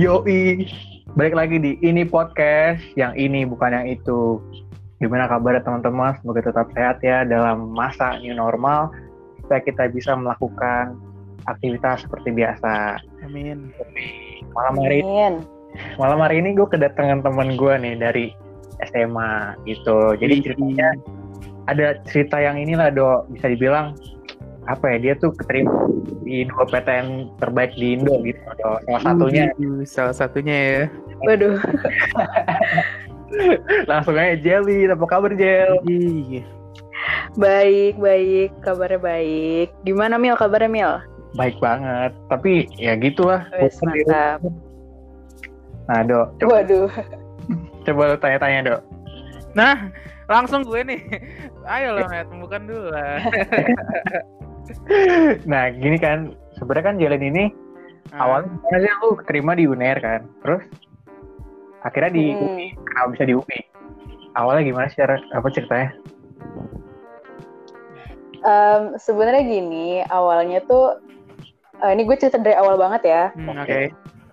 Yoi, balik lagi di ini podcast, yang ini bukan yang itu. Gimana kabar teman-teman? Semoga tetap sehat ya dalam masa new normal, supaya kita bisa melakukan aktivitas seperti biasa. Amin. Malam hari Amin. malam hari ini gue kedatangan teman gue nih dari SMA gitu. Jadi ceritanya ada cerita yang inilah do bisa dibilang apa ya dia tuh keterima di dua PTN terbaik di Indo gitu do. Salah satunya Uh, salah satunya ya. Waduh. langsung aja Jelly. Apa kabar Jel? Iya. Baik, baik. Kabarnya baik. Gimana Mil kabarnya Mil? Baik banget. Tapi ya gitulah. Wes, Bosan di mantap. Nah do, coba, Waduh. coba lu tanya-tanya do. Nah, langsung gue nih. Ayo lah, Matt, bukan dulu lah. Nah gini kan, sebenarnya kan Jelen ini Ah, awalnya gimana sih lu keterima di UNER kan, terus akhirnya di Hmm. UI, kenapa bisa di UI? Awalnya gimana sih cara apa ceritanya? Em, Sebenarnya gini, awalnya tuh eh, ini gue cerita dari awal banget ya. hmm, Oke. Oke.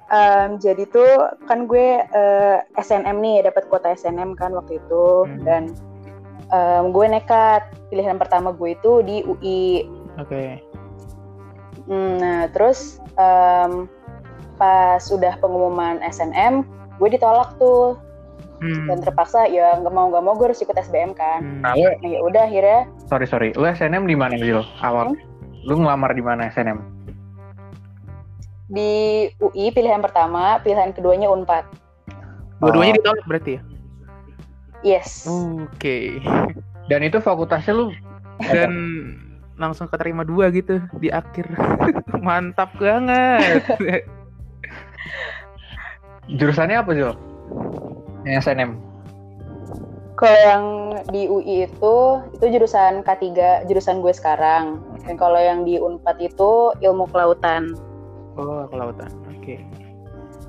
Em, jadi tuh kan gue eh, SNM nih dapat kuota SNM kan waktu itu Hmm. dan em, gue nekat pilihan pertama gue itu di UI. Oke. Hmm, Nah terus em, pas udah pengumuman SNM gue ditolak tuh Hmm. dan terpaksa ya nggak mau nggak mau gue harus ikut SBM kan. Hmm. Nah, Nah ya udah akhirnya sorry sorry, lu SNM di mana Jil? Awal, lu ngelamar di mana SNM? di UI pilihan pertama, pilihan keduanya Unpad. Dua-duanya Oh. ditolak berarti ya? Yes. Oke. Dan itu fakultasnya lu Dan langsung keterima dua gitu di akhir. Mantap banget. jurusannya apa Jil? Yang SNM. Kalau yang di UI itu itu jurusan K3, jurusan gue sekarang. Dan kalau yang di Unpad itu ilmu kelautan. oh, kelautan. Oke.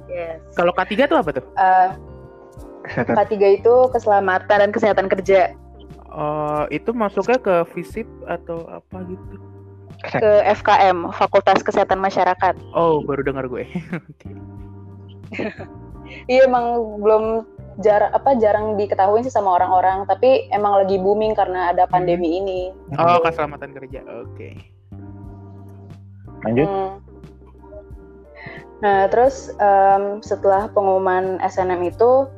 Yes. Kalau K3 tuh apa tuh? Eh, Kesehatan. K3 itu keselamatan dan kesehatan kerja Oh, itu masuknya ke FISIP atau apa gitu? ke FKM, Fakultas Kesehatan Masyarakat. Oh, baru dengar gue. Iya emang belum jar apa jarang diketahui sih sama orang-orang, tapi emang lagi booming karena ada pandemi ini. Oh, keselamatan kerja. Oke. Lanjut. Hmm. Nah, terus em, setelah pengumuman SNM itu,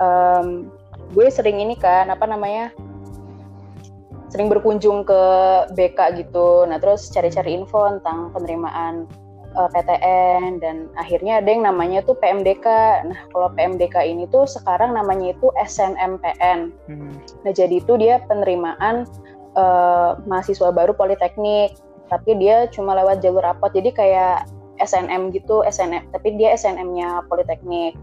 em, gue sering ini kan, apa namanya, sering berkunjung ke BK gitu. Nah, terus cari-cari info tentang penerimaan eh, PTN dan akhirnya ada yang namanya tuh PMDK. Nah, kalau PMDK ini tuh sekarang namanya itu SNMPN. Hmm. Nah, jadi itu dia penerimaan eh, mahasiswa baru politeknik, tapi dia cuma lewat jalur rapot. Jadi kayak SNM gitu, SNM, tapi dia SNM-nya politeknik.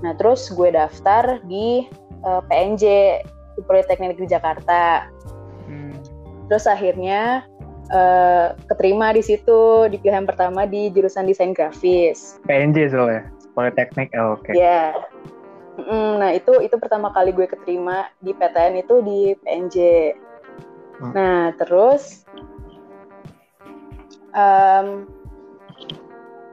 Nah, terus gue daftar di eh, PNJ di Politeknik Negeri Jakarta. Terus akhirnya eh, keterima di situ di pilihan pertama di jurusan desain grafis. PNJ soalnya. Politeknik. Oh, Oke. Ya. Mm, Nah itu itu pertama kali gue keterima di PTN itu di PNJ. Hmm. Nah terus, em,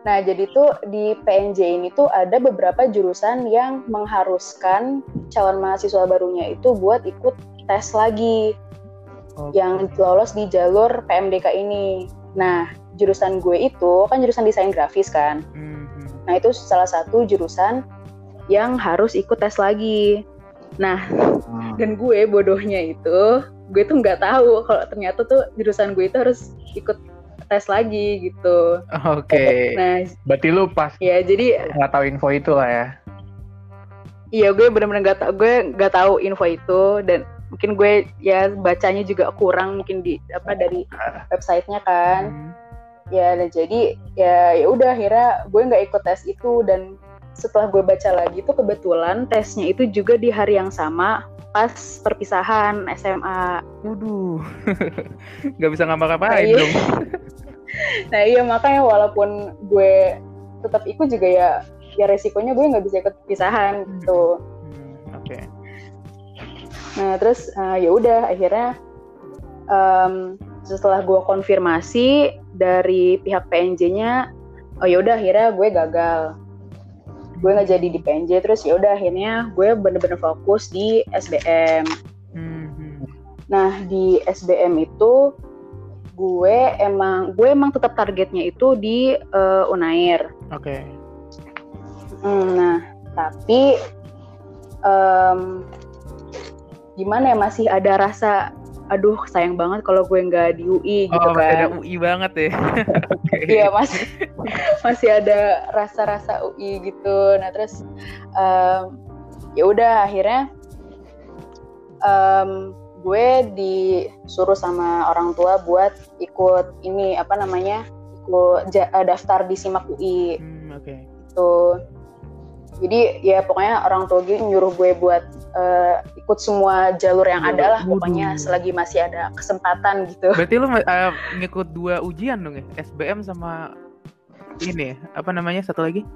nah jadi tuh di PNJ ini tuh ada beberapa jurusan yang mengharuskan calon mahasiswa barunya itu buat ikut tes lagi Oke. yang lolos di jalur PMDK ini. Nah jurusan gue itu kan jurusan desain grafis kan. Hmm, hmm. Nah itu salah satu jurusan yang harus ikut tes lagi. Nah Hmm. dan gue bodohnya itu gue tuh nggak tahu kalau ternyata tuh jurusan gue itu harus ikut tes lagi gitu. Oke. Nah Berarti lu pas ya jadi nggak tahu info itu lah ya. iya gue bener-bener nggak tahu gue nggak tahu info itu dan mungkin gue ya bacanya juga kurang mungkin di apa dari websitenya kan. Hmm. ya dan jadi ya ya udah akhirnya gue nggak ikut tes itu dan setelah gue baca lagi tuh kebetulan tesnya itu juga di hari yang sama pas perpisahan SMA Waduh. Gak bisa ngapa-ngapain Iya. dong. nah iya makanya walaupun gue tetap ikut juga ya ya resikonya gue nggak bisa ikut perpisahan gitu Hmm. Nah terus eh, ya udah akhirnya em, setelah gue konfirmasi dari pihak PNJ-nya oh ya udah akhirnya gue gagal gue nggak jadi di PNJ terus ya udah akhirnya gue bener-bener fokus di SBM Hmm. nah di SBM itu gue emang gue emang tetap targetnya itu di eh, Unair Oke. Hmm, nah tapi em, gimana ya masih ada rasa aduh sayang banget kalau gue nggak di UI gitu Oh, ada kan UI banget ya. Iya masih masih ada rasa-rasa UI gitu. Nah terus em, ya udah akhirnya em, gue disuruh sama orang tua buat ikut ini apa namanya ikut ja- eh, daftar di simak UI Hmm, oke. gitu. Jadi ya pokoknya orang tua gue nyuruh gue buat eh, ikut semua jalur yang ada lah pokoknya selagi masih ada kesempatan gitu. Berarti lu uh, ngikut dua ujian dong ya? SBM sama ini ya? Apa namanya satu lagi?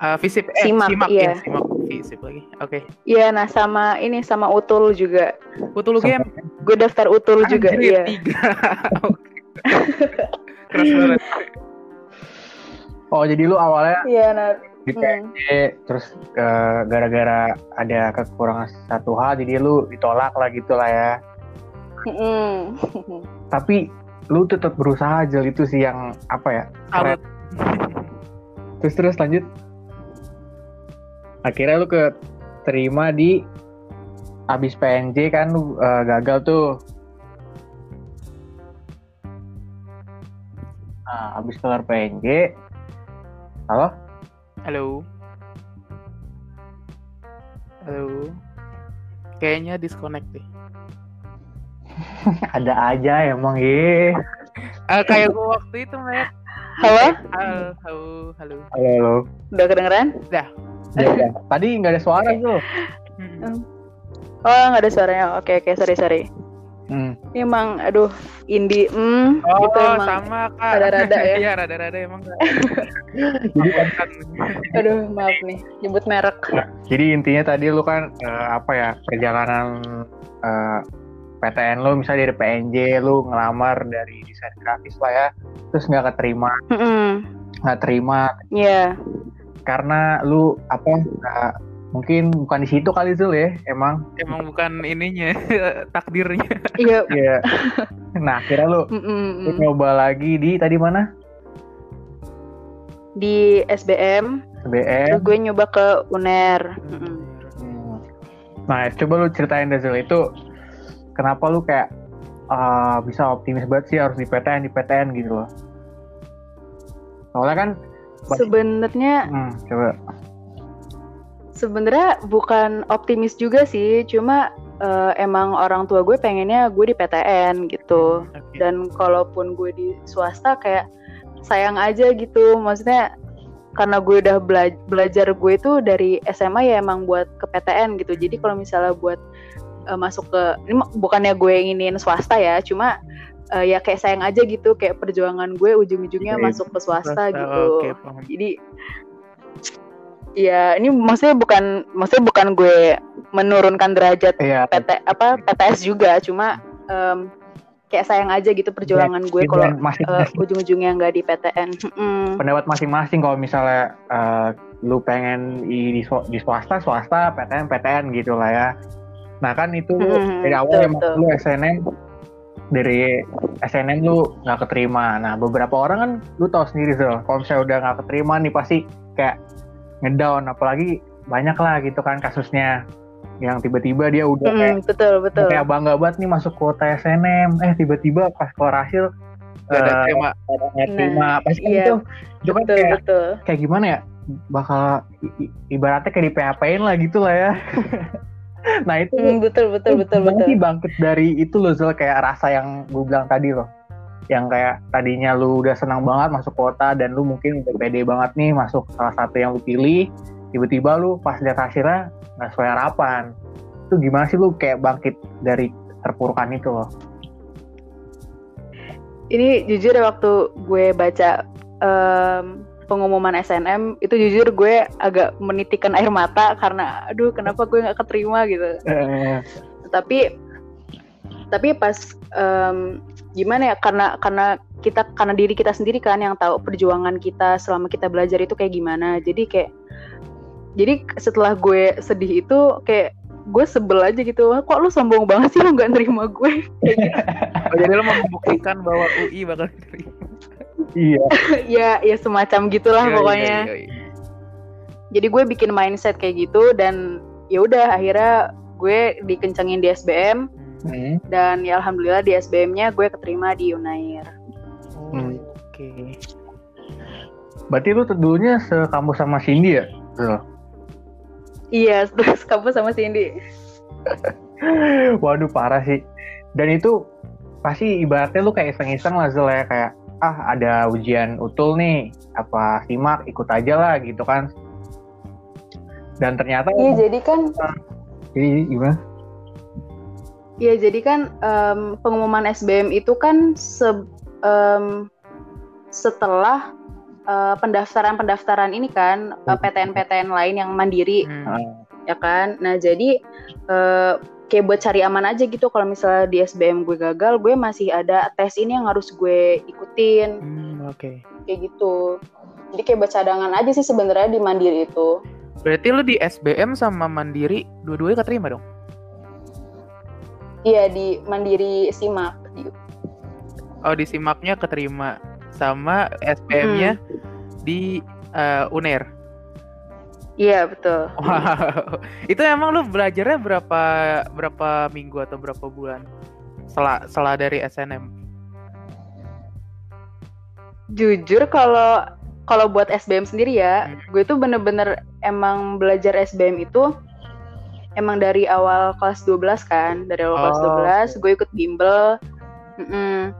Uh, Visip, eh, Simak, simak, iya. ya, simak, Visip lagi. Oke. Iya, nah sama ini sama utul juga. Utul game Gue daftar utul juga, Anjir, iya. tiga. Oke. Keras banget. Oh jadi lu awalnya Iya, nah di hmm. PNJ terus eh, gara-gara ada kekurangan satu hal jadi lu ditolak lah gitu lah ya. Mm-mm. Tapi lu tetap berusaha aja itu sih yang apa ya? Salut. Terus terus lanjut. Akhirnya lu ke terima di abis PNJ kan lu eh, gagal tuh. Nah, abis kelar PNJ, halo? Halo. Halo. Kayaknya disconnect deh. Ada aja emang ye. Ah, kayak gua waktu itu, Matt. Halo, Halo, halo, halo. Halo, halo. udah kedengeran? Ya, ya. Tadi nggak ada suara tuh. Oh, nggak ada suaranya. Oke, oke, sorry, sorry. Hmm. Emang, aduh, indie, hmm, Oh, gitu emang. sama kak. rada-rada ya. Iya, rada-rada emang. Kak. Jadi, Aduh, maaf nih, nyebut merek. jadi intinya tadi lu kan eh, apa ya perjalanan eh, PTN lu misalnya dari PNJ lu ngelamar dari desain grafis lah ya, terus nggak keterima, nggak terima Iya, karena lu apa nggak mungkin bukan di situ kali tuh ya emang Emang bukan ininya, takdirnya. iya. Iya. nah akhirnya lu, Mm-mm. lu nyoba lagi di tadi mana Di SBM, BM terus gue nyoba ke UNER. Mm-mm. Hmm. Nah, coba lu ceritain deh Zul, itu kenapa lu kayak ah, bisa optimis banget sih harus di PTN, di PTN gitu loh. Soalnya kan, Sebenarnya hmm, coba. Sebenarnya bukan optimis juga sih, cuma eh, emang orang tua gue pengennya gue di PTN gitu. Oke. Dan kalaupun gue di swasta kayak sayang aja gitu. Maksudnya karena gue udah bela- belajar gue itu dari SMA ya emang buat ke PTN gitu. Jadi kalau misalnya buat eh, masuk ke ini bukannya gue inginin swasta ya, cuma eh, ya kayak sayang aja gitu kayak perjuangan gue ujung-ujungnya masuk ke swasta Swasta, gitu. Paham. Jadi ya ini maksudnya bukan maksudnya bukan gue menurunkan derajat Iya, PT apa PTS juga cuma em, kayak sayang aja gitu perjuangan gue itu kalau eh, ujung-ujungnya nggak di PTN. Mm-mm. pendapat masing-masing kalau misalnya eh, lu pengen di, di, swa- di swasta, swasta, PTN, PTN gitu lah ya. Nah kan itu Hmm, dari awal emang betul. lu SNM dari SNM lu nggak keterima. Nah beberapa orang kan lu tahu sendiri tuh, kalau misalnya udah nggak keterima nih pasti kayak ngedown, apalagi banyak lah gitu kan kasusnya yang tiba-tiba dia udah kayak, Mm, betul betul. kayak bangga banget nih masuk kuota SNM, eh tiba-tiba pas keluar hasil Gak ada eh, tema. nggak terima, pasti iya. itu itu kan betul kayak betul. kayak gimana ya bakal i- i- ibaratnya kayak di PHP-in lah gitu lah ya nah itu Mm, betul betul betul betul. sih bangkit dari itu loh Zul kayak rasa yang gue bilang tadi loh yang kayak tadinya lu udah senang banget masuk kota dan lu mungkin udah pede banget nih masuk salah satu yang lu pilih tiba-tiba lu pas lihat hasilnya nggak sesuai harapan. Itu gimana sih lu kayak bangkit dari terpurukan itu loh? Ini jujur ya, waktu gue baca em, pengumuman SNM itu jujur gue agak menitikan air mata karena aduh kenapa gue nggak keterima? gitu. Eh, tapi tapi pas em, gimana ya karena karena kita karena diri kita sendiri kan yang tahu perjuangan kita selama kita belajar itu kayak gimana jadi kayak jadi setelah gue sedih itu kayak gue sebel aja gitu kok lu sombong banget sih lu nggak nerima gue kayak gitu Oh, jadi lo mau membuktikan bahwa UI bakal diterima. Iya. ya ya semacam gitulah Yoi, pokoknya yoi, yoi. jadi gue bikin mindset kayak gitu dan ya udah akhirnya gue dikencengin di SBM Hmm. Dan ya alhamdulillah di SBM-nya gue keterima di Unair Hmm. Oke. Berarti lu dulunya sekampus sama Cindy ya? Iya terus kamu sama Cindy Waduh parah sih. Dan itu pasti ibaratnya lu kayak iseng-iseng lah Zul ya kayak ah ada ujian utul nih apa simak ikut aja lah gitu kan. Dan ternyata iya jadi kan jadi gimana? Iya, jadi kan em, pengumuman SBM itu kan se- em, setelah eh, pendaftaran-pendaftaran ini kan eh, PTN-PTN lain yang mandiri, Hmm. Ah, ya kan. Nah, jadi eh, kayak buat cari aman aja gitu. Kalau misalnya di SBM gue gagal, gue masih ada tes ini yang harus gue ikutin, Hmm, Oke. kayak gitu. Jadi kayak buat cadangan aja sih sebenarnya di mandiri itu. Berarti lo di SBM sama Mandiri dua-duanya keterima dong? Iya di mandiri simak. Di- Oh di simaknya keterima sama SBM-nya di eh, UNER. Iya betul. Wow. Itu emang lu belajarnya berapa berapa minggu atau berapa bulan? Setelah setelah dari SNM. jujur kalau kalau buat SBM sendiri ya, Hmm. gue tuh bener-bener emang belajar SBM itu emang dari awal kelas 12 kan, dari awal kelas Oh, 12 gue ikut bimbel. Mm-mm.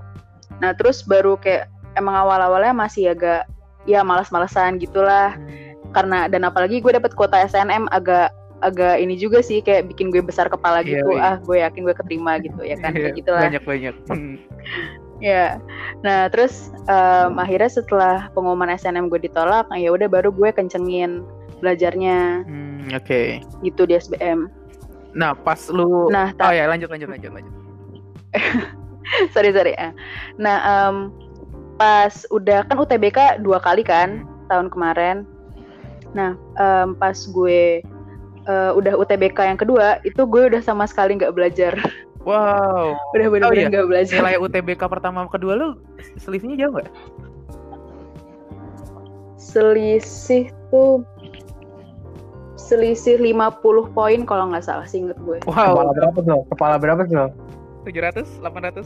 Nah, terus baru kayak emang awal-awalnya masih agak ya malas-malasan gitulah karena dan apalagi gue dapet kuota SNM agak agak ini juga sih kayak bikin gue besar kepala Iya, gitu. iya. Ah, gue yakin gue keterima gitu ya kan kayak gitulah. Banyak banyak. Hmm. Ya, nah terus em, akhirnya setelah pengumuman SNM gue ditolak, nah, ya udah baru gue kencengin belajarnya Hmm, Oke. gitu di SBM. Nah pas lu. Nah, oh ya lanjut lanjut lanjut lanjut. sorry sorry. ya. Nah, em, pas udah kan UTBK dua kali kan tahun kemarin. Nah, em, pas gue eh, udah UTBK yang kedua, itu gue udah sama sekali nggak belajar, Wow. udah Oh, bener-bener iya. nggak belajar. Nilai UTBK pertama kedua lu selisihnya jauh nggak? Selisih tuh selisih 50 poin kalau nggak salah sih inget gue. Wow. Kepala berapa tuh? Kepala berapa tuh? 700, 800.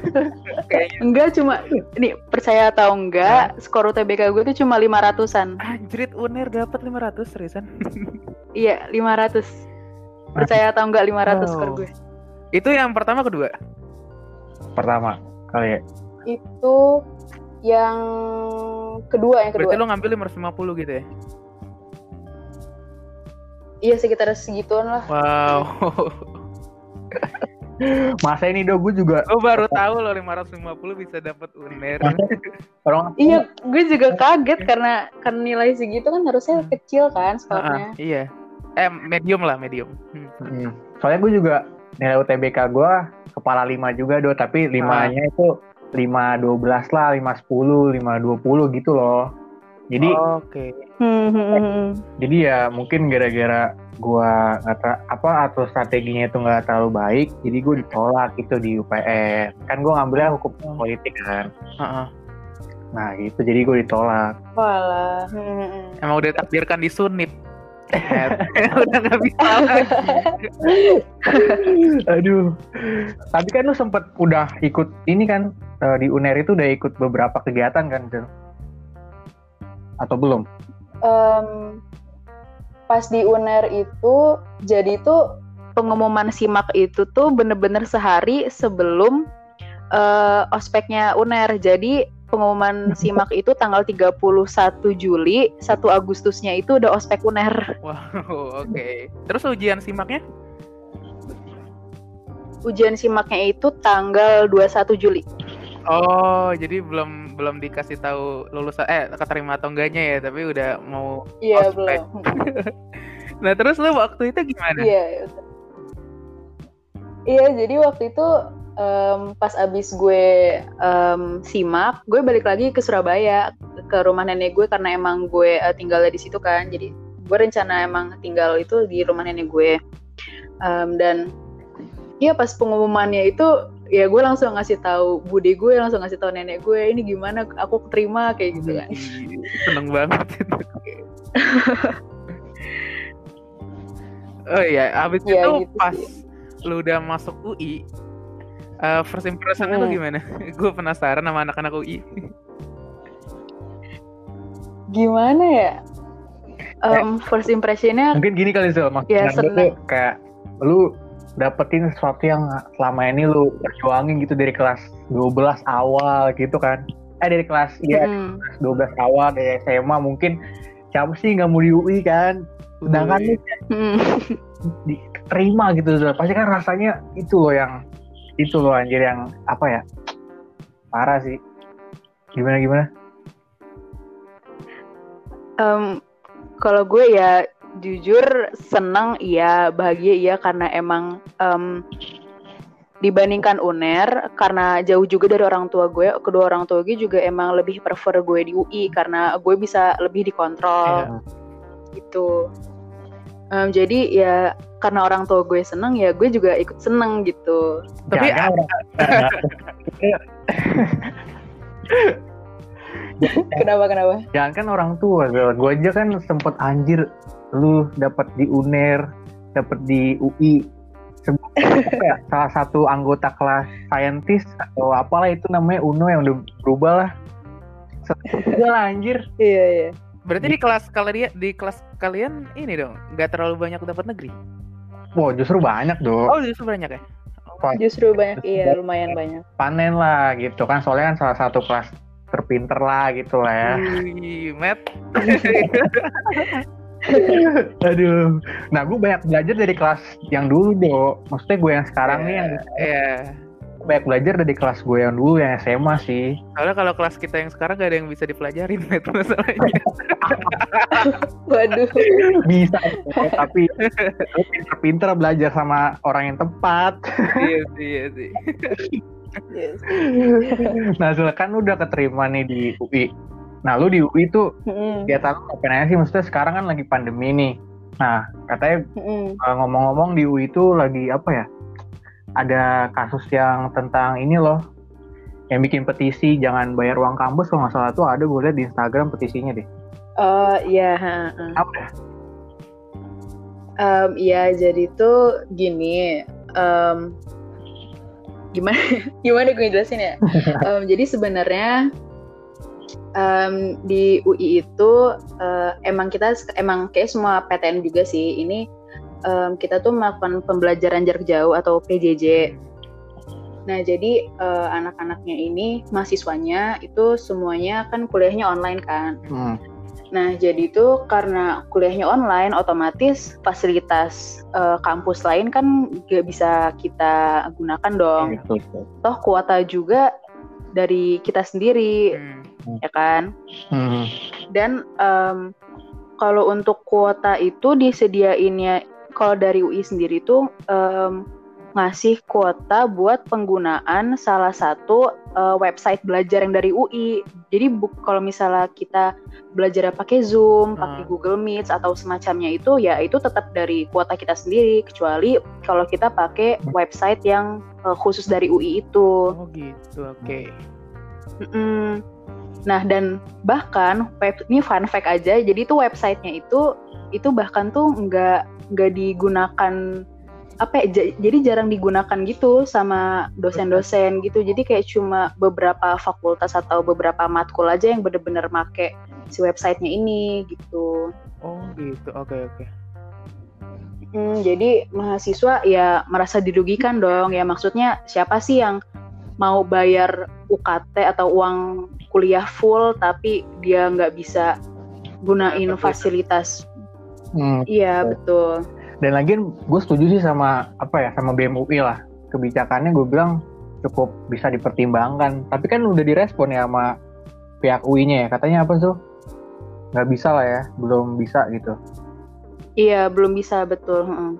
Kayaknya. Enggak cuma ini percaya atau enggak, skor UTBK gue tuh cuma 500-an. Anjrit UNER dapat 500 seriusan. Iya, 500. Percaya atau enggak 500 Wow. skor gue. Itu yang pertama kedua. Pertama kali ya. Itu yang kedua, yang kedua. Berarti lu ngambil 550 gitu ya? Iya, sekitar segituan lah. Wow. Masa ini do gue juga Gue baru tahu loh 550 bisa dapat UNER. orang Iya, gue juga kaget karena karena nilai segitu kan harusnya kecil kan skornya. iya. Eh medium lah medium. Hmm. Hmm. Soalnya gue juga nilai UTBK gue kepala 5 juga do, tapi limanya itu 5 12 lah, 5 10, 5 20 gitu loh. Jadi Oke. Hmm, hmm, hmm, hmm. jadi ya mungkin gara-gara gua nggak apa atau strateginya itu nggak terlalu baik, jadi gue ditolak gitu di UPN. Kan gue ngambilnya hukum politik kan. Heeh. Nah gitu, jadi gue ditolak. Walah. Hmm. Emang udah takdirkan di sunip. udah nggak bisa lagi. Aduh. Tapi kan lu sempet udah ikut ini kan eh, di UNER itu udah ikut beberapa kegiatan kan, Del? Atau belum? Em, pas di UNER itu jadi tuh pengumuman simak itu tuh bener-bener sehari sebelum eh, ospeknya UNER. Jadi pengumuman simak itu tanggal 31 Juli, 1 Agustusnya itu udah ospek UNER. Wow, oke. Terus ujian simaknya? Ujian simaknya itu tanggal 21 Juli. Oh, jadi belum belum dikasih tahu lulusan eh keterima atau enggaknya ya, tapi udah mau Iya, Ospek. belum. Nah, terus lu waktu itu gimana? Iya. Iya, jadi waktu itu um, pas abis gue um, simak, gue balik lagi ke Surabaya ke rumah nenek gue karena emang gue uh, tinggalnya di situ kan. Jadi gue rencana emang tinggal itu di rumah nenek gue. Um, dan ya pas pengumumannya itu ya gue langsung ngasih tahu bude gue langsung ngasih tahu nenek gue ini gimana aku terima kayak gitu kan. Seneng banget. oh iya, abis ya, itu gitu pas sih lu udah masuk UI, uh, eh, first impression hmm. lu gimana? gue penasaran sama anak-anak UI. Gimana ya? Um, first impressionnya mungkin gini kali Zul maksudnya ya, kayak lu dapetin sesuatu yang selama ini lu perjuangin gitu dari kelas 12 awal gitu kan. Eh dari kelas ya hmm. kelas 12 awal dari SMA mungkin siapa sih nggak mau di UI kan? Sedangkan lu hmm. diterima gitu pasti kan rasanya itu loh yang itu loh anjir yang apa ya? Parah sih. Gimana gimana? Um, kalau gue ya jujur senang iya bahagia iya karena emang um, dibandingkan UNER karena jauh juga dari orang tua gue kedua orang tua gue juga emang lebih prefer gue di UI karena gue bisa lebih dikontrol. Yeah. gitu. Um, jadi ya karena orang tua gue seneng ya gue juga ikut seneng gitu. Tapi ya, kenapa kenapa? Jangan kan orang tua gue aja kan sempet anjir lu dapat di uner dapat di UI ya, salah satu anggota kelas saintis atau apalah itu namanya Uno yang udah berubah lah lah anjir iya iya Berarti di kelas kalian di kelas kalian ini dong nggak terlalu banyak dapat negeri? Wow justru banyak dong. Oh justru banyak ya? Oh. Justru banyak iya lumayan banyak. Panen lah gitu kan soalnya kan salah satu kelas terpinter lah gitu lah ya. Wih, Matt. Aduh. Nah, gue banyak belajar dari kelas yang dulu, Do. Maksudnya gue yang sekarang yeah, nih yang yeah banyak belajar dari kelas gue yang dulu yang SMA sih. Soalnya kalau kelas kita yang sekarang gak ada yang bisa dipelajarin itu masalahnya. Waduh. Bisa, tapi pinter-pinter belajar sama orang yang tepat. iya sih, iya sih. Yes. nah, soalnya kan udah keterima nih di UI. Nah, lu di UI tuh mm. kegiatan lu ngapain aja sih? Maksudnya sekarang kan lagi pandemi nih. Nah, katanya mm. ngomong-ngomong di UI itu lagi apa ya? ada kasus yang tentang ini loh yang bikin petisi jangan bayar uang kampus kalau nggak salah tuh ada gue lihat di Instagram petisinya deh. Oh iya. Apa? Um, ya jadi tuh gini. Um, gimana gimana gue jelasin ya? um, jadi sebenarnya um, di UI itu uh, emang kita emang kayak semua PTN juga sih ini um, kita tuh melakukan pembelajaran jarak jauh atau PJJ. Nah, jadi uh, anak-anaknya ini mahasiswanya itu semuanya kan kuliahnya online kan. Hmm. Nah, jadi itu karena kuliahnya online, otomatis fasilitas uh, kampus lain kan gak bisa kita gunakan dong. Ya, Toh kuota juga dari kita sendiri, hmm. Ya kan? Hmm. Dan um, kalau untuk kuota itu disediainnya kalau dari UI sendiri tuh um, ngasih kuota buat penggunaan salah satu uh, website belajar yang dari UI. Jadi kalau misalnya kita belajar pakai Zoom, hmm. pakai Google Meet atau semacamnya itu ya itu tetap dari kuota kita sendiri kecuali kalau kita pakai hmm. website yang uh, khusus dari UI itu. Oh gitu, oke. Okay. Mm -mm. Nah dan bahkan web ini fun fact aja, jadi tuh websitenya itu itu bahkan tuh nggak nggak digunakan apa ya, jadi jarang digunakan gitu sama dosen-dosen gitu. Jadi kayak cuma beberapa fakultas atau beberapa matkul aja yang bener-bener make si websitenya ini gitu. Oh gitu. Oke okay, oke. Okay. hmm, jadi mahasiswa ya merasa dirugikan dong. Ya maksudnya siapa sih yang mau bayar UKT atau uang kuliah full tapi dia nggak bisa gunain fasilitas Hmm, iya betul. Dan lagi gue setuju sih sama apa ya sama BMUI lah kebijakannya gue bilang cukup bisa dipertimbangkan. Tapi kan udah direspon ya sama pihak UI-nya ya katanya apa tuh nggak bisa lah ya belum bisa gitu. Iya belum bisa betul. Hmm.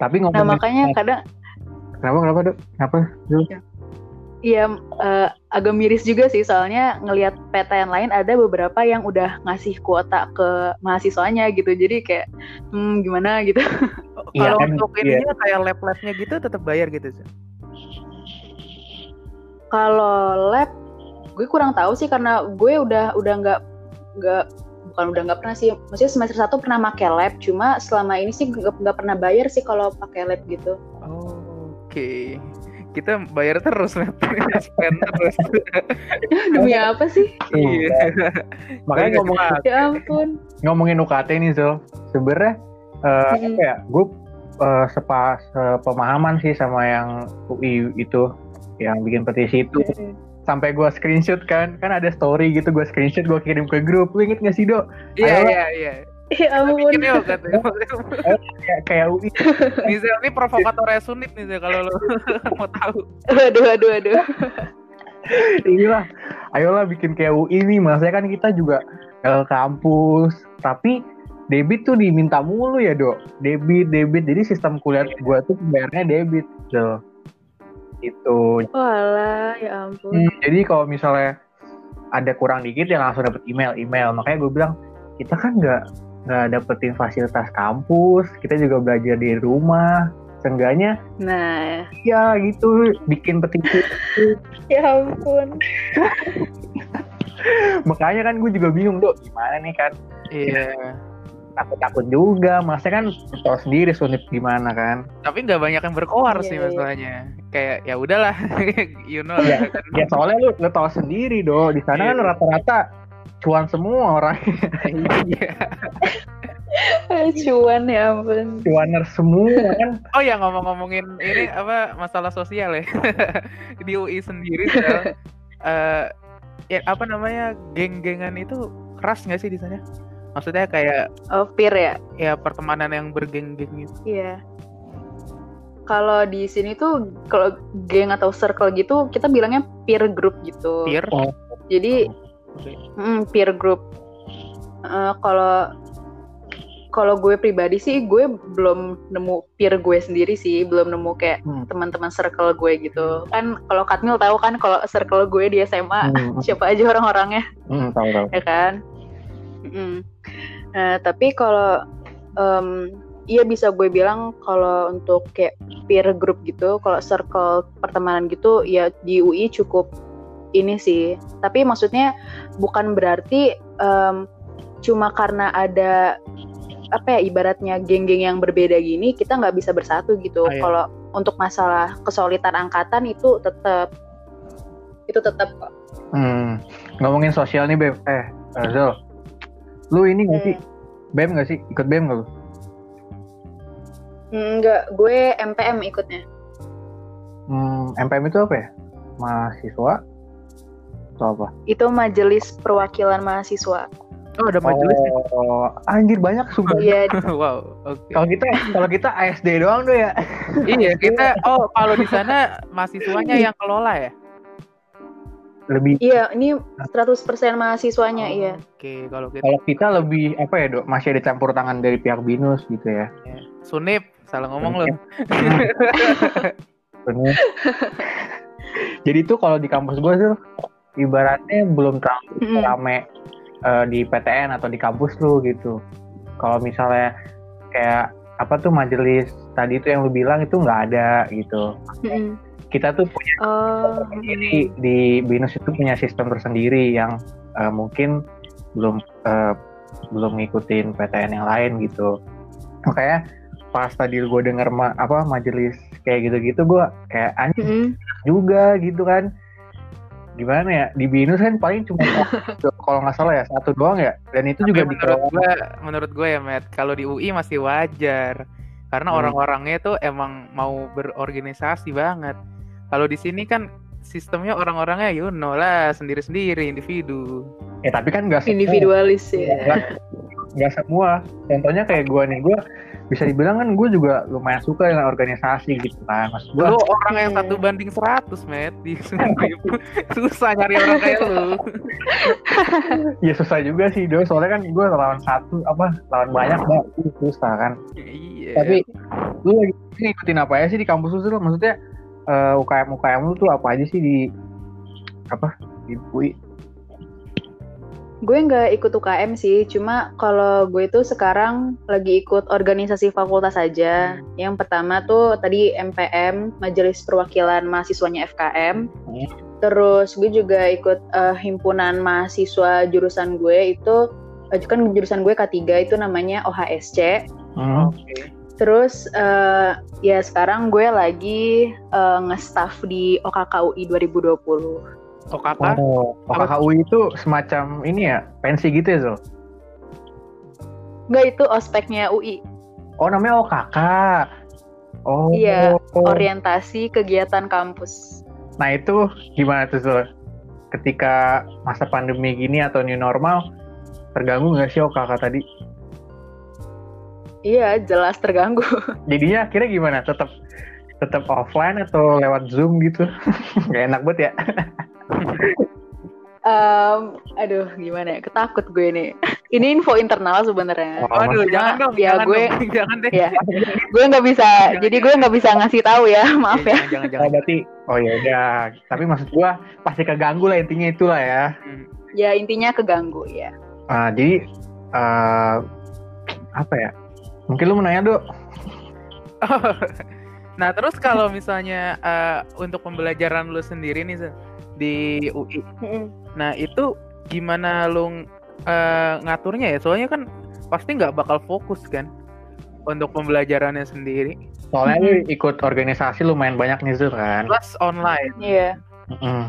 Tapi ngomongin nah makanya kadang Kenapa kenapa dok? Kenapa? Zul? Iya, eh, agak miris juga sih soalnya ngelihat PTN lain ada beberapa yang udah ngasih kuota ke mahasiswanya gitu. Jadi kayak hmm, gimana gitu. Iya Kalau kan, untuk iya. ininya kayak lab-labnya gitu tetap bayar gitu sih. Kalau lab gue kurang tahu sih karena gue udah udah nggak nggak bukan udah nggak pernah sih. Maksudnya semester satu pernah pakai lab, cuma selama ini sih nggak nggak pernah bayar sih kalau pakai lab gitu. Oh, Oke. Kita bayar terus. Spend terus. Demi apa sih? Iya. Makanya ngomong Ya ampun. ngomongin UKT nih Zul. Sebenarnya eh, Mm. apa ya? Gue eh, sepa pemahaman sih sama yang UI itu yang bikin petisi itu sampai gue screenshot kan kan ada story gitu gue screenshot gue kirim ke grup lu inget gak sih dok Iya, Ayo. iya, iya. Ya ampun. Bikin yuk katanya. kayak kayak UI Nizel ini provokatornya Sunit nih kalau lo mau tahu. Waduh, waduh, waduh. inilah ayolah bikin kayak UI nih maksudnya kan kita juga ke kampus tapi debit tuh diminta mulu ya dok debit debit jadi sistem kuliah gue tuh bayarnya debit tuh itu Walah, ya ampun. Hmm, jadi kalau misalnya ada kurang dikit ya langsung dapet email email makanya gue bilang kita kan nggak nggak dapetin fasilitas kampus kita juga belajar di rumah seenggaknya Nah, ya gitu bikin petisi ya ampun. makanya kan gue juga bingung dok gimana nih kan Iya. takut-takut juga maksudnya kan tahu sendiri sunit gimana kan Tapi nggak banyak yang berkoar Iya, sih iya. masalahnya. Kayak ya udahlah, you know Iya. lah. ya soalnya lu lu tahu sendiri dok di sana kan Iya. rata-rata cuan semua orang Iya. Cuan ya ampun. cuaner semua kan Oh ya ngomong-ngomongin ini apa masalah sosial ya di UI sendiri eh ya apa namanya geng-gengan itu keras nggak sih di sana? Maksudnya kayak Oh, peer ya? ya pertemanan yang bergeng-geng gitu. Iya. Kalau di sini tuh kalau geng atau circle gitu kita bilangnya peer group gitu. Peer. Oh. Jadi Oke. mm, peer group. Eh, kalau kalau gue pribadi sih gue belum nemu peer gue sendiri sih, belum nemu kayak Hmm. teman-teman circle gue gitu. Kan kalau Katmil tahu kan kalau circle gue di SMA Hmm, siapa aja orang-orangnya. hmm, tahu tahu ya kan Mm-mm. nah tapi kalau em, iya bisa gue bilang kalau untuk kayak peer group gitu kalau circle pertemanan gitu ya di UI cukup ini sih tapi maksudnya bukan berarti em, cuma karena ada apa ya ibaratnya geng-geng yang berbeda gini kita nggak bisa bersatu gitu Oh, iya. kalau untuk masalah kesulitan angkatan itu tetap itu tetap kok. Hmm. Ngomongin sosial nih Beb. Eh, Zul. Lu ini gak sih? BEM gak sih? Ikut BEM gak lu? Enggak, gue MPM ikutnya. Hmm, MPM itu apa ya? Mahasiswa? Atau apa? Itu Majelis Perwakilan Mahasiswa. Oh ada majelis. ya? Oh, anjir banyak sumpah. Iya, wow. Oke. Kalau kita kalau kita ASD doang tuh ya. iya kita. Oh kalau di sana mahasiswanya yang kelola ya? Lebih iya, ini 100% mahasiswanya, Oh, iya. Oke kalau kita. kalau kita lebih apa ya, Dok? Masih ada campur tangan dari pihak BINUS gitu ya. Sunip salah ngomong loh. Bener. Jadi tuh kalau di kampus gue tuh ibaratnya belum terlalu Mm-mm. rame eh, di PTN atau di kampus lu gitu. Kalau misalnya kayak apa tuh majelis tadi itu yang lu bilang itu nggak ada gitu. Mm-mm. Kita tuh punya Oh, sendiri di binus itu punya sistem tersendiri yang eh, mungkin belum eh, belum ngikutin PTN yang lain gitu. Makanya pas tadi gue denger ma- apa majelis kayak gitu-gitu gue kayak anjing mm-mm. juga gitu kan gimana ya di binus kan paling cuma kalau nggak salah ya satu doang ya dan itu Tapi juga menurut dikelola gue, menurut gue ya Matt, kalau di UI masih wajar. Karena Hmm. orang-orangnya tuh emang mau berorganisasi banget. Kalau di sini kan sistemnya orang-orangnya you know lah sendiri-sendiri individu. ya tapi kan nggak semua individualis ya. nggak semua contohnya kayak gue nih gue bisa dibilang kan gue juga lumayan suka dengan organisasi gitu kan mas gue Lu orang yang satu banding 100 Matt di. Susah nyari orang kayak lu. ya susah juga sih do soalnya kan gue lawan satu apa lawan banyak mbak susah kan Iya. tapi lu lagi ngikutin apa ya sih di kampus lu maksudnya eh, UKM UKM lu tuh apa aja sih di apa di UI? Gue nggak ikut UKM sih, cuma kalau gue itu sekarang lagi ikut organisasi fakultas aja. Yang pertama tuh tadi MPM, Majelis Perwakilan Mahasiswanya FKM. Hmm. Terus gue juga ikut eh, himpunan mahasiswa jurusan gue itu eh, kan jurusan gue K3 itu namanya OHSC. Hmm. Oke. Terus eh, ya sekarang gue lagi eh, nge-staff di OKKUI 2020. Oh kakak, Oh, Apa OKKUI itu semacam ini ya, pensi gitu ya, Zul? Enggak itu ospeknya UI, Oh, namanya OKK. Oh. Iya, orientasi kegiatan kampus. Nah, itu gimana tuh, Zul? Ketika masa pandemi gini atau new normal, terganggu nggak sih OKK tadi? Iya, jelas terganggu. Jadinya akhirnya gimana? Tetap tetap offline atau lewat Zoom gitu? Gak enak banget ya. Em, aduh, gimana ya? Ketakut gue nih. Ini info internal sebenarnya. Oh, Waduh, maksudnya- jangan dong, ya jangan gue- dong, jangan deh. Ya, gue nggak bisa. jadi gue nggak bisa ngasih tahu ya, maaf ya. Jangan, jangan, Oh, jangan. berarti oh ya udah. Tapi maksud gua pasti keganggu lah intinya itulah ya. Hmm. Ya intinya keganggu ya. Ah, jadi eh, apa ya? Mungkin lu mau nanya, Dok? nah, terus kalau misalnya eh, untuk pembelajaran lu sendiri nih di UI, nah itu gimana lu eh, ngaturnya ya? Soalnya kan pasti nggak bakal fokus kan untuk pembelajarannya sendiri. Soalnya lu Mhm. ikut organisasi lumayan banyak nih, Zul kan. Plus online. Iya. Mm-mm.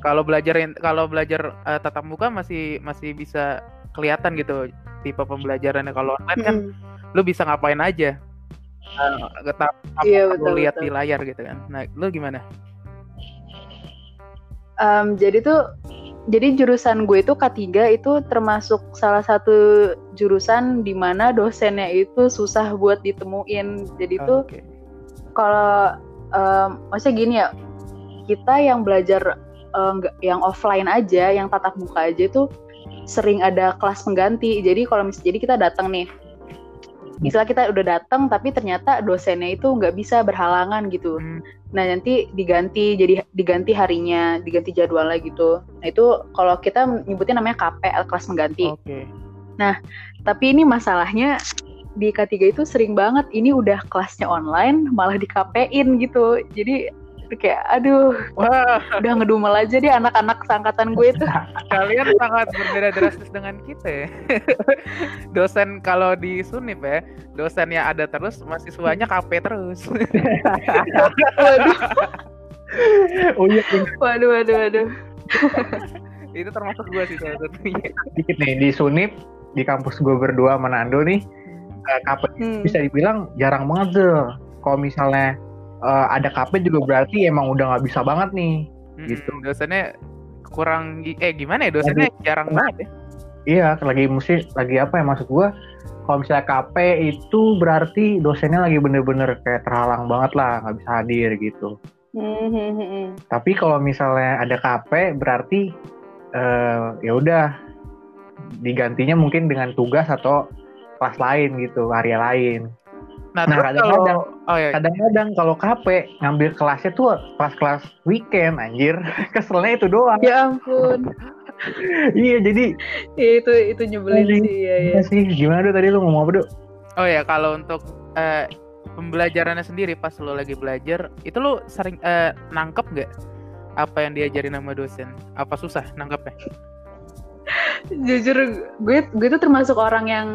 Kalau belajar kalau belajar eh, tatap muka masih masih bisa kelihatan gitu tipe pembelajarannya. Kalau online kan Mm. lu bisa ngapain aja. Uh, tetap Iya, betul, lihat betul. di layar gitu kan. Nah, lu gimana? Em, jadi tuh jadi jurusan gue itu K3 itu termasuk salah satu jurusan di mana dosennya itu susah buat ditemuin. Jadi tuh kalau em, maksudnya gini ya, kita yang belajar nggak yang offline aja, yang tatap muka aja tuh sering ada kelas pengganti. Jadi kalau misalnya jadi kita datang nih, misalnya kita udah datang tapi ternyata dosennya itu nggak bisa berhalangan gitu. Hmm, Nah nanti diganti jadi diganti harinya, diganti jadwalnya gitu. Nah itu kalau kita nyebutnya namanya KP kelas pengganti. Oke. Tapi ini masalahnya di K3 itu sering banget ini udah kelasnya online malah di KP-in gitu. Jadi kayak aduh Wah, udah ngedumel aja deh anak-anak seangkatan gue itu. kalian sangat berbeda drastis dengan kita ya. dosen kalau di Sunip ya, dosennya ada terus, mahasiswanya KP terus. Waduh, Oh iya, bener. waduh, waduh, waduh. Itu termasuk gua sih salah satunya. dikit nih di Sunip di kampus gue berdua Manado nih eh, KP Hmm. bisa dibilang jarang banget Zul. Kalau misalnya eh, ada KP juga berarti emang udah nggak bisa banget nih. Mm-mm, Gitu. Dosennya kurang eh gimana ya dosennya jarang banget ya. Iya, lagi mesti lagi apa ya maksud gua? Kalau misalnya KP itu berarti dosennya lagi bener-bener kayak terhalang banget lah, nggak bisa hadir gitu. Hmm, hmm, hmm, hmm. Tapi kalau misalnya ada KP berarti eh, ya udah digantinya mungkin dengan tugas atau kelas lain gitu, area lain. Nah, Nah, kadang-kadang- kalau oh ya, Kadang-kadang kalau KP ngambil kelasnya tuh kelas-kelas weekend anjir. Keselnya itu doang. Ya ampun, iya, jadi ya, itu itu nyebelin Iya. sih ya, ya. iya sih gimana tuh tadi lu ngomong apa, Dok? oh ya kalau untuk eh, pembelajarannya sendiri pas lo lagi belajar, itu lo sering eh, nangkep nggak apa yang diajarin sama dosen? Apa susah nangkepnya? jujur gue gue tuh termasuk orang yang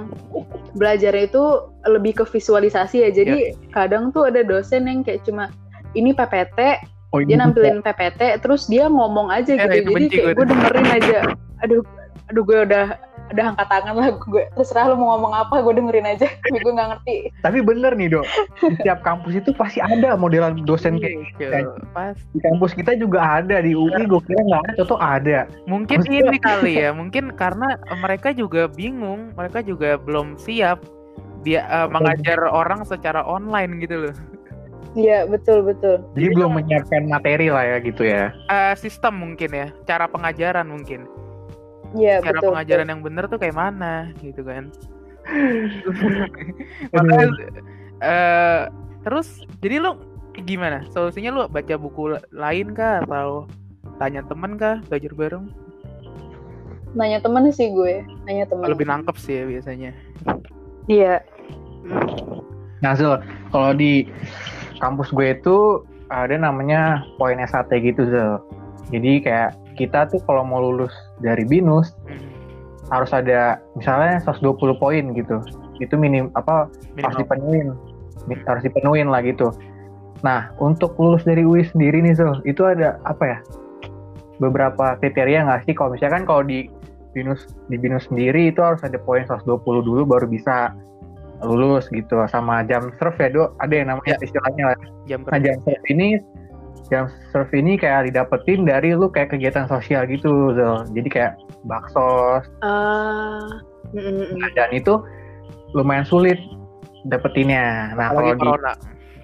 belajar itu lebih ke visualisasi ya. Jadi kadang tuh ada dosen yang kayak cuma ini PPT Oh, dia ini nampilin PPT terus dia ngomong aja Eh, gitu. itu jadi kayak gue dengerin aja aduh aduh gue udah udah angkat tangan lah gue terserah lu mau ngomong apa gue dengerin aja tapi gue nggak ngerti Tapi bener nih dok, di tiap kampus itu pasti ada modelan dosen kayak gitu. Gitu, pas Di kampus kita juga ada di UI, gue kira nggak ada, contoh ada. mungkin Maksudnya- ini kali ya, mungkin karena mereka juga bingung, mereka juga belum siap dia eh, mengajar orang secara online gitu loh. iya betul betul Jadi belum menyiapkan materi lah ya gitu ya. Eh, sistem mungkin ya, cara pengajaran mungkin. Iya cara betul pengajaran yang bener tuh kayak mana gitu kan makanya eh terus jadi lu gimana? Solusinya lu baca buku la- lain kah atau tanya temen kah belajar bareng? Nanya temen sih gue, nanya temen. Lebih nangkep sih ya biasanya. Iya. Nah, Zul, kalau di kampus gue itu ada namanya poin SAT gitu, Zul. Jadi kayak kita tuh kalau mau lulus dari BINUS Hmm. harus ada misalnya 120 poin gitu. Itu minim apa harus Minimal. dipenuhin. Harus dipenuhin lah gitu. Nah, untuk lulus dari UI sendiri nih, Zul, itu ada apa ya? Beberapa kriteria nggak sih? Kalau misalkan kalau di BINUS di BINUS sendiri itu harus ada poin 120 dulu baru bisa lulus gitu sama jam serve ya dok ada yang namanya Ya. istilahnya lah. Jam nah jam serve ini jam serve ini kayak didapetin dari lu kayak kegiatan sosial gitu Zul. jadi kayak bakso Ah, mm, mm, mm. dan itu lumayan sulit dapetinnya nah Apalagi kalau di corona.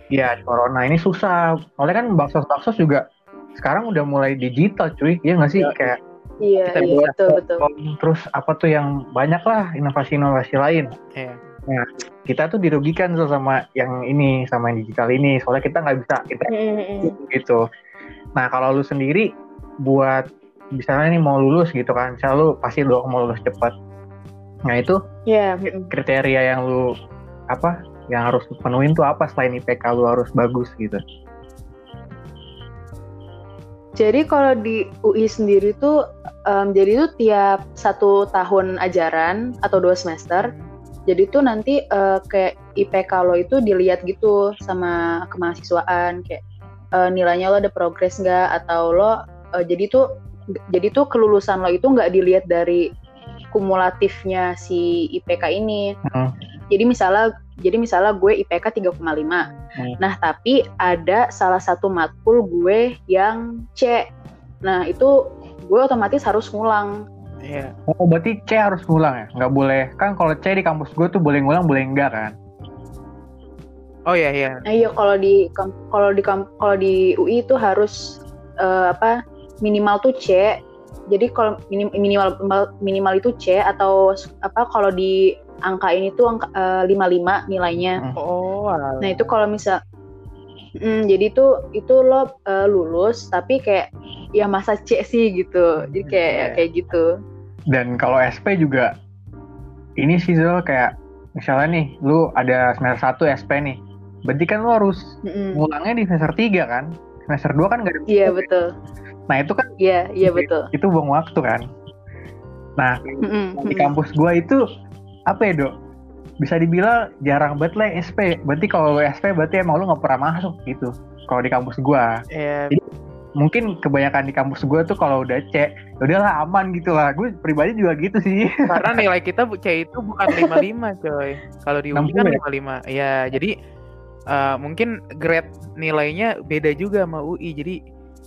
ya di corona ini susah soalnya kan bakso bakso juga sekarang udah mulai digital cuy ya nggak sih Ya. kayak Iya, Kita iya betul betul. terus apa tuh yang banyak lah inovasi-inovasi lain Iya. Kita tuh dirugikan tuh sama yang ini sama yang digital ini soalnya kita nggak bisa interaksi Mm, mm, mm. gitu nah kalau lu sendiri buat misalnya nih mau lulus gitu kan misalnya lu pasti lu mau lulus cepat nah itu mm. kriteria yang lu apa yang harus penuhin tuh apa selain IPK lu harus bagus gitu Jadi kalau di UI sendiri tuh, em, jadi itu tiap satu tahun ajaran atau dua semester, jadi tuh nanti eh, kayak IPK lo itu dilihat gitu sama kemahasiswaan, kayak eh, nilainya lo ada progres nggak atau lo, eh, jadi tuh, jadi tuh kelulusan lo itu nggak dilihat dari kumulatifnya si IPK ini. Hmm. Jadi misalnya, jadi misalnya gue IPK 3,5. Hmm. Nah, tapi ada salah satu matkul gue yang C. Nah, itu gue otomatis harus ngulang. Iya. oh berarti C harus ngulang ya nggak boleh kan kalau C di kampus gue tuh boleh ngulang boleh enggak kan Oh iya iya. Nah, iya kalau di kalau di kalau di UI itu harus eh, apa minimal tuh C. Jadi kalau minim- minimal minimal itu C atau apa kalau di angka ini tuh angka eh, 55 nilainya. Oh, alah. Nah itu kalau misal, Mm, jadi itu itu lo eh, lulus tapi kayak ya masa C sih gitu, jadi kayak Iya. kayak gitu. Dan kalau SP juga ini sih Zul kayak misalnya nih lu ada semester 1 SP nih berarti kan lu harus Mm-mm. ngulangnya di semester 3 kan? Semester 2 kan nggak ada Iya betul, nah itu kan iya iya betul. itu buang waktu kan? Nah Mm-mm, di kampus gua itu apa ya dok? Bisa dibilang jarang banget lah SP berarti kalau lu SP berarti emang lu nggak pernah masuk gitu kalau di kampus gua. Iya. Mungkin kebanyakan di kampus gua tuh kalau udah C ya udahlah aman gitu lah gue pribadi juga gitu sih Karena nilai kita bu- C itu bukan 55, coy. Kalau di UI kan 60 ya? 55. Ya, jadi eh, mungkin grade nilainya beda juga sama UI. Jadi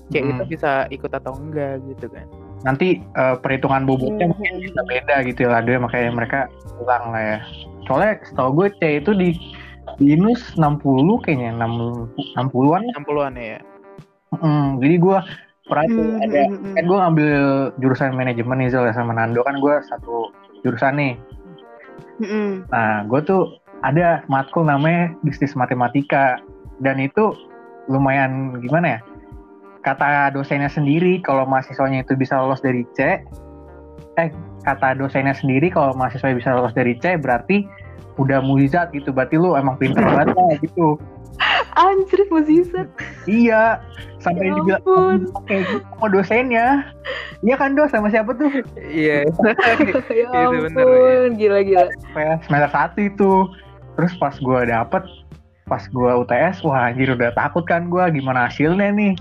C itu Hmm. bisa ikut atau enggak gitu kan. nanti eh, perhitungan bobotnya Hmm, mungkin hmm, bisa beda gitu lah dia makanya mereka ulang lah ya soalnya setahu gue C itu di minus 60 kayaknya 60 60-an lah. 60-an ya. Mm, jadi gue pernah tuh Mm, ada mm, mm. kan gue ngambil jurusan manajemen nih Zul ya sama Nando. Kan gue satu jurusan nih. Mm-mm. nah gue tuh ada matkul namanya bisnis matematika. Dan itu lumayan gimana ya? Kata dosennya sendiri kalau mahasiswanya itu bisa lolos dari C eh kata dosennya sendiri kalau mahasiswa bisa lolos dari C berarti udah mujizat gitu berarti lu emang pinter banget lah gitu Anjir mujizat. iya sampai Ya dibilang ampun. kayak gitu sama dosennya iya kan dos sama siapa tuh Iya. ya bener, ampun, gila gila. pas semester satu itu terus pas gue dapet pas gue UTS wah anjir udah takut kan gue gimana hasilnya nih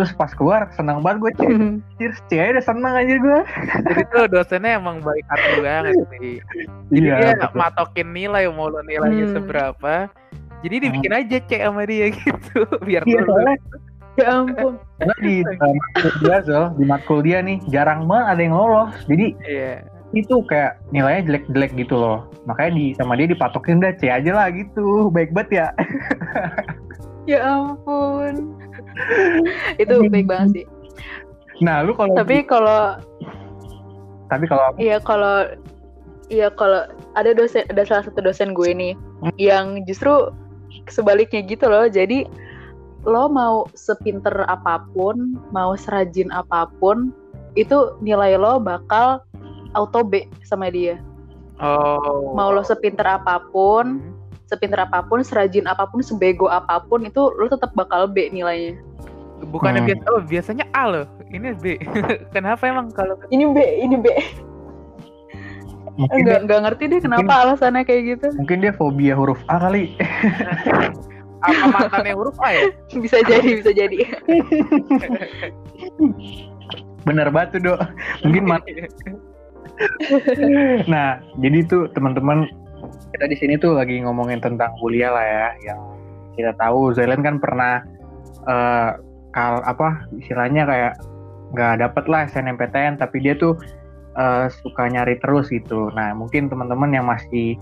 terus pas keluar senang banget gue cek anjir C aja udah seneng anjir gue Jadi tuh dosennya emang baik hati banget sih. Jadi iya dia betul. matokin nilai mau lo nilainya Hmm. seberapa. Jadi dibikin aja cek sama dia gitu biar iya soalnya Ya ampun. soalnya di uh, matkul dia Zul, di matkul dia nih jarang banget ada yang lolos jadi Iya. itu kayak nilainya jelek-jelek gitu loh makanya di sama dia dipatokin udah C aja lah gitu baik banget ya Ya ampun. itu baik banget sih. nah lu kalau Tapi kalau tapi kalau Iya kalau iya kalau ada dosen ada salah satu dosen gue nih Hmm. yang justru sebaliknya gitu loh. Jadi lo mau sepinter apa pun, mau serajin apa pun, itu nilai lo bakal auto B sama dia. Oh. Mau lo sepinter apa pun, Hmm. Sepinter apa pun, serajin apa pun, sebego apa pun, itu lo tetap bakal B nilainya. Bukannya Hmm. biasa, oh biasanya A loh. Ini B. Kenapa emang kalau Ini B, ini B. Mungkin Enggak, dia, enggak ngerti deh kenapa alasannya kayak gitu. mungkin dia fobia huruf A kali. apa mantannya huruf A ya? Bisa jadi, bisa jadi. Bener tuh, Dok. Mungkin mat- Nah, jadi tuh teman-teman kita di sini tuh lagi ngomongin tentang kuliah lah ya, yang kita tahu Zailan kan pernah eh kal apa istilahnya kayak nggak dapet lah SNMPTN, tapi dia tuh eh, suka nyari terus gitu. Nah, mungkin teman-teman yang masih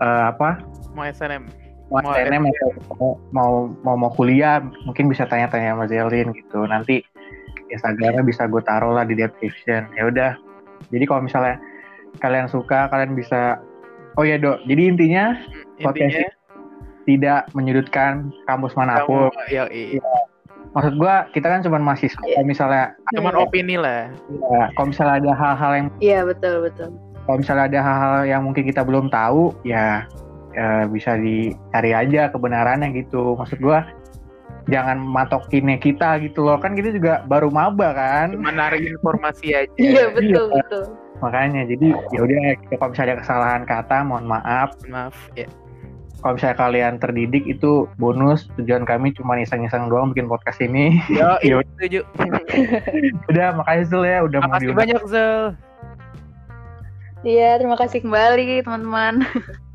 eh, apa mau SNM. mau Mau SNM atau mau, mau mau mau kuliah, mungkin bisa tanya-tanya sama Zelin gitu. Nanti Instagramnya bisa gue taruh lah di description. Ya udah. Jadi kalau misalnya kalian suka, kalian bisa. Oh ya dok. Jadi intinya Podcast Intinya tidak menyudutkan kampus kamu mana pun. ya i- Maksud gue kita kan cuma mahasiswa. Kalau misalnya, cuman Iya. opini lah. ya, kalau misalnya ada hal-hal yang, Iya, betul, betul. kalau misalnya ada hal-hal yang mungkin kita belum tahu, ya, ya bisa dicari aja kebenarannya gitu. Maksud gue jangan matokinnya kita gitu loh. Kan kita juga baru maba kan. Cuma narik informasi aja. Iya, betul, betul. Makanya jadi ya udah kalau misalnya ada kesalahan kata mohon maaf Maaf ya. kalau misalnya kalian terdidik itu bonus tujuan kami cuma iseng-iseng doang bikin podcast ini Yo, Yo. setuju. udah makasih Zul ya udah mau Makasih diundang. banyak Zel. Iya, terima kasih kembali teman-teman.